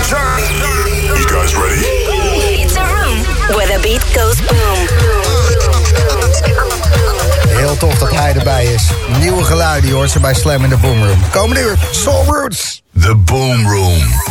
You guys ready? It's a room where the beat goes boom. Heel tof dat hij erbij is. Nieuwe geluiden, je hoort ze bij Slam in de Boom Room. Komende uur, Soul Roots. The Boom Room.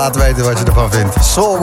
Laat weten wat je ervan vindt. Soul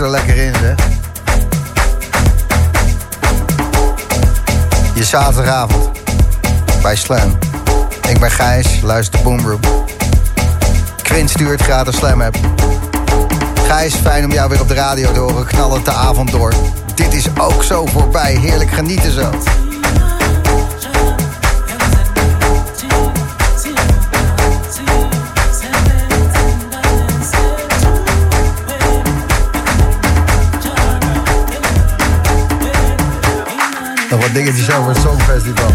er lekker in. Je zaterdagavond bij Slam. Ik ben Gijs, luister Boomroom. Quinn stuurt gratis Slam app. Gijs, fijn om jou weer op de radio te horen. Knal het de avond door. Dit is ook zo voorbij. Heerlijk genieten zo. Nog wat dingetjes over het Songfestival.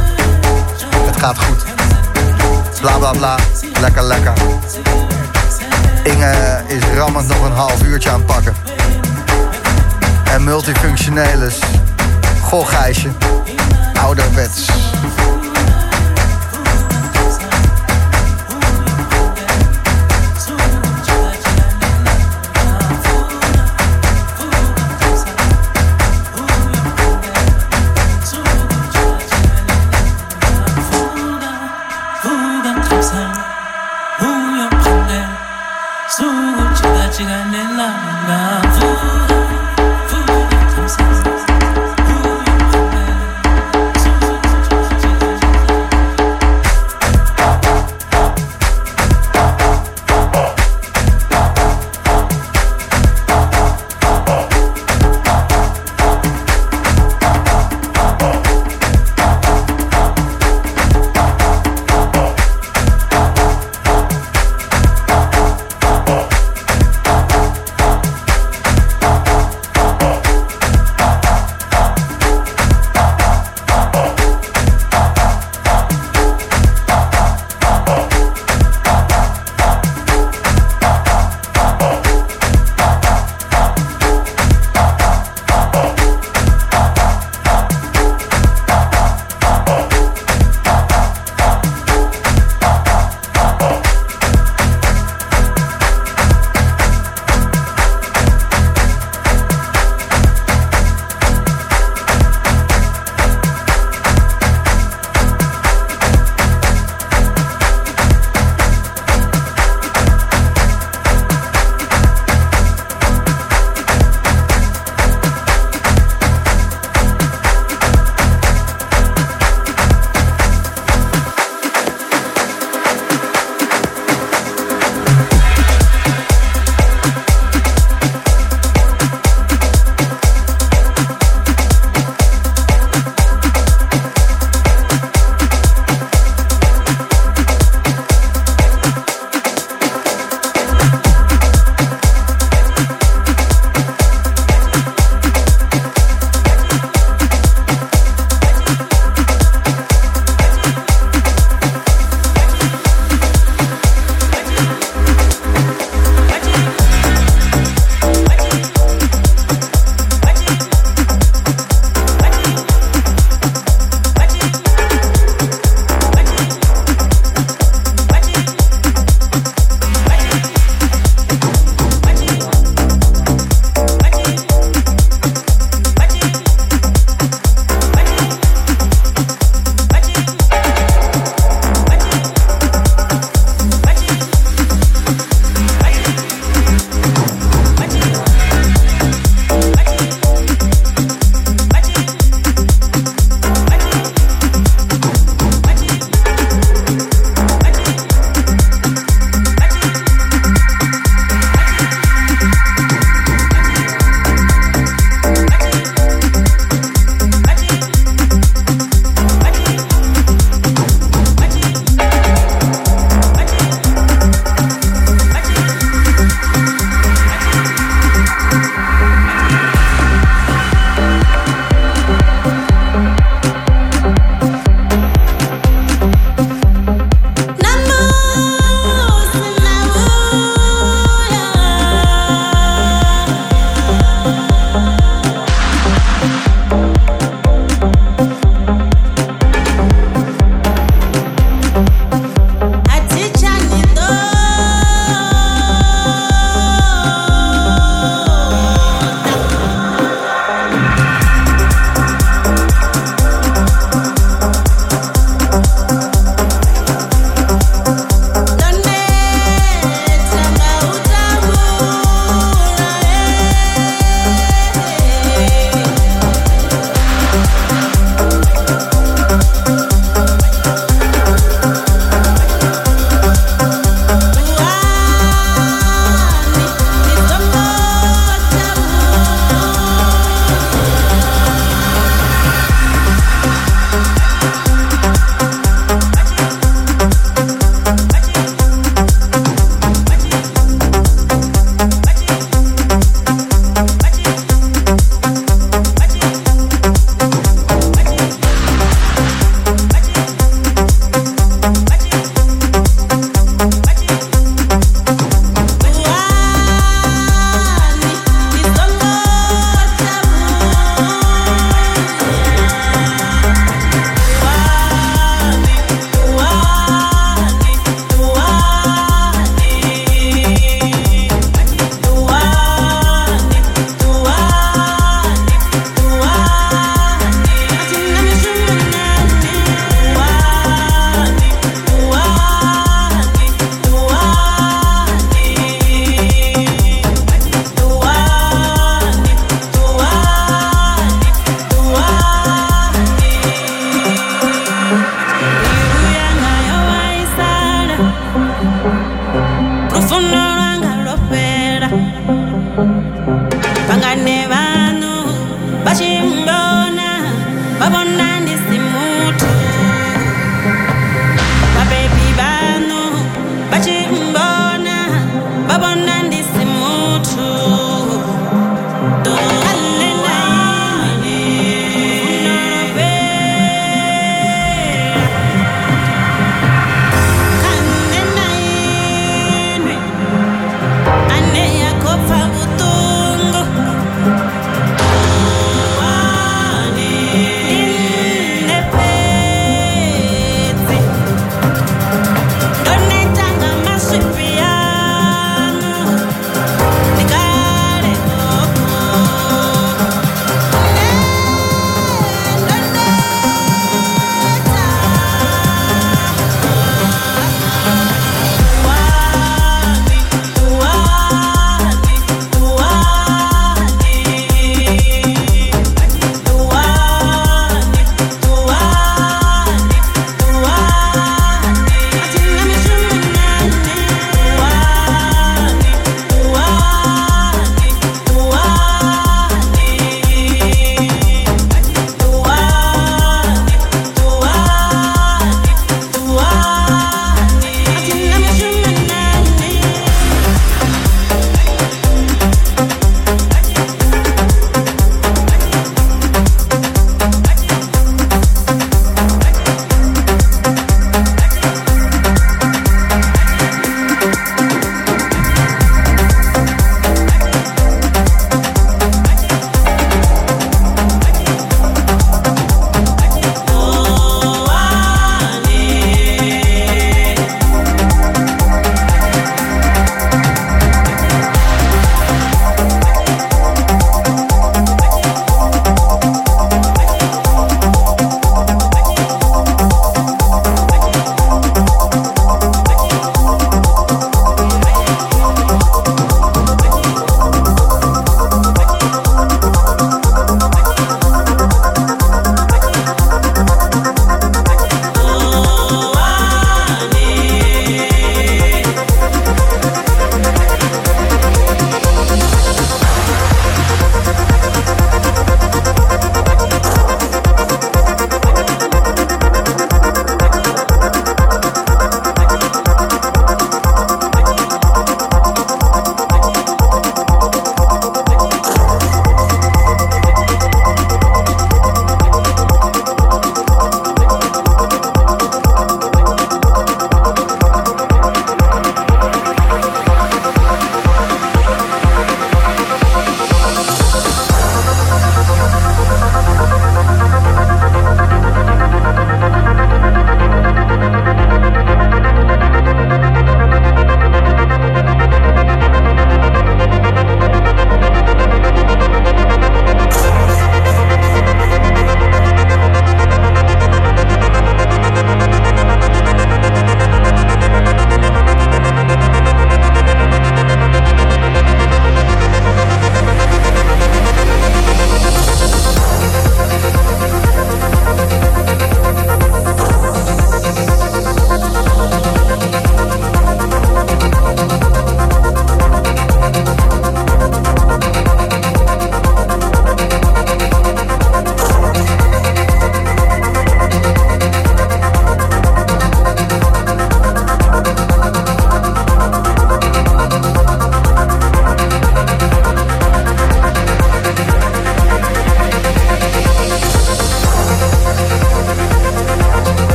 Het gaat goed. Bla bla bla. Lekker lekker. Inge is rammend nog een half uurtje aan het pakken. En multifunctioneles. Goh, Gijsje. Ouderwets.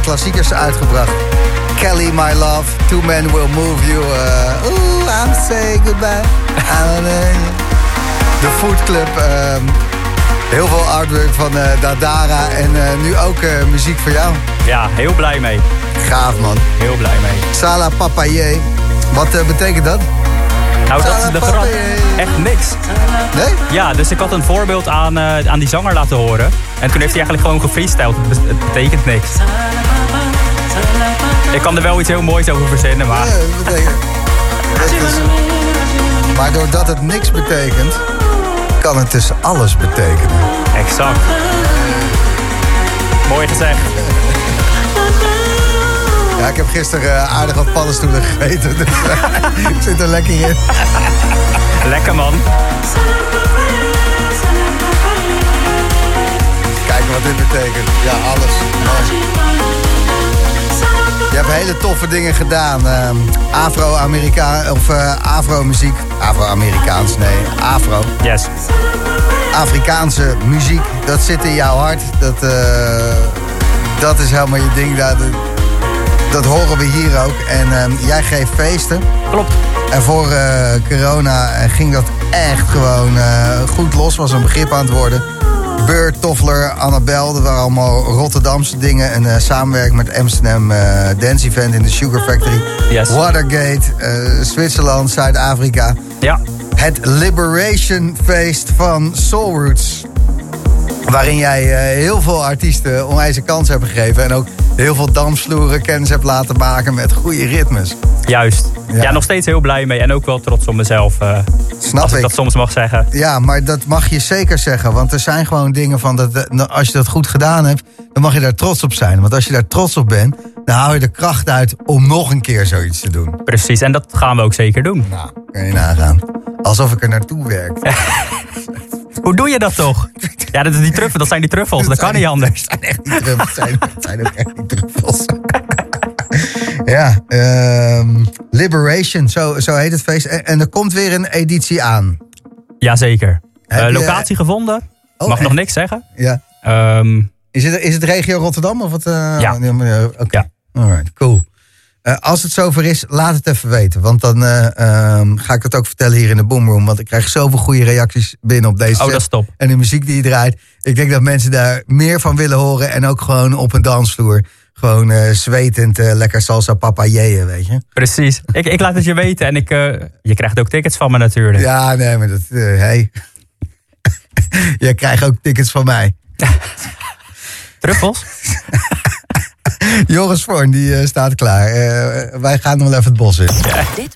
Klassiekers uitgebracht. Kelly, My Love, Two Men Will Move You. eh Ooh, I'm say goodbye. De Food Club. ehm, heel veel artwork van eh, Dadara. En eh, nu ook eh, muziek voor jou. Ja, heel blij mee. Gaaf man. Heel blij mee. Sala Papaye. Wat eh, betekent dat? Nou, dat is de grap. Echt niks. Nee? Ja, dus ik had een voorbeeld aan, eh, aan die zanger laten horen. En toen heeft hij eigenlijk gewoon gefreestyled. Het betekent niks. Ik kan er wel iets heel moois over verzinnen, maar... Ja, dat betekent. dat is- Maar doordat het niks betekent, kan het dus alles betekenen. Exact. Mooi gezegd. Ja, ik heb gisteren eh, aardig wat paddenstoelen gegeten, dus eh, ik zit er lekker in. Lekker man. Kijken wat dit betekent. Ja, alles. Je hebt hele toffe dingen gedaan. ehm, Afro-Amerikaan, of eh, Afro-muziek. Afro-Amerikaans, nee, Afro. Yes. Afrikaanse muziek, dat zit in jouw hart. Dat, eh, dat is helemaal je ding. Dat, dat horen we hier ook. En ehm, jij geeft feesten. Klopt. En voor eh, corona ging dat echt gewoon goed los was. Een begrip aan het worden. Beur, Toffler, Annabel, dat waren allemaal Rotterdamse dingen. Een eh, samenwerking met Amsterdam eh, Dance Event in de Sugar Factory. Yes. Watergate, eh, Zwitserland, Zuid-Afrika. Ja, Het Liberation Feest van Soul Roots. Waarin jij eh, heel veel artiesten onwijs een kans hebt gegeven. En ook heel veel dansvloeren kennis hebt laten maken met goede ritmes. juist. Ja. Ja. nog steeds heel blij mee. En ook wel trots op mezelf. eh, Snap als ik ik. dat soms mag zeggen. Ja, maar dat mag je zeker zeggen. Want er zijn gewoon dingen van dat eh, als je dat goed gedaan hebt, dan mag je daar trots op zijn. Want als je daar trots op bent, dan haal je de kracht uit om nog een keer zoiets te doen. Precies, en dat gaan we ook zeker doen. Nou, kan je nagaan. Alsof ik er naartoe werk. Hoe doe je dat toch? Ja, dat, is die truffel, dat zijn die truffels. Dat kan niet anders. Het zijn echt die truffels. Zijn, zijn ook echt die truffels. ja, ehm, Liberation, zo, zo heet het feest. En, en er komt weer een editie aan. Jazeker. Je- locatie gevonden. Oh, Mag nog niks zeggen. Ja. Ehm, Is het, is het regio Rotterdam of wat? eh, Ja. Oké. Ja. Alright, cool. Eh, als het zover is, laat het even weten. Want dan eh, ehm, ga ik het ook vertellen hier in de Boomroom. Want ik krijg zoveel goede reacties binnen op deze oh, dat is top. En de muziek die je draait. Ik denk dat mensen daar meer van willen horen. En ook gewoon op een dansvloer. Gewoon eh, zwetend, lekker salsa papayeën, weet je. Precies. Ik, ik laat het je weten. En ik, je krijgt ook tickets van me natuurlijk. Ja, nee, maar dat... hey. je krijgt ook tickets van mij. Truffels? Joris Vorn, die eh, staat klaar. Eh, wij gaan nog wel even het bos in. Dit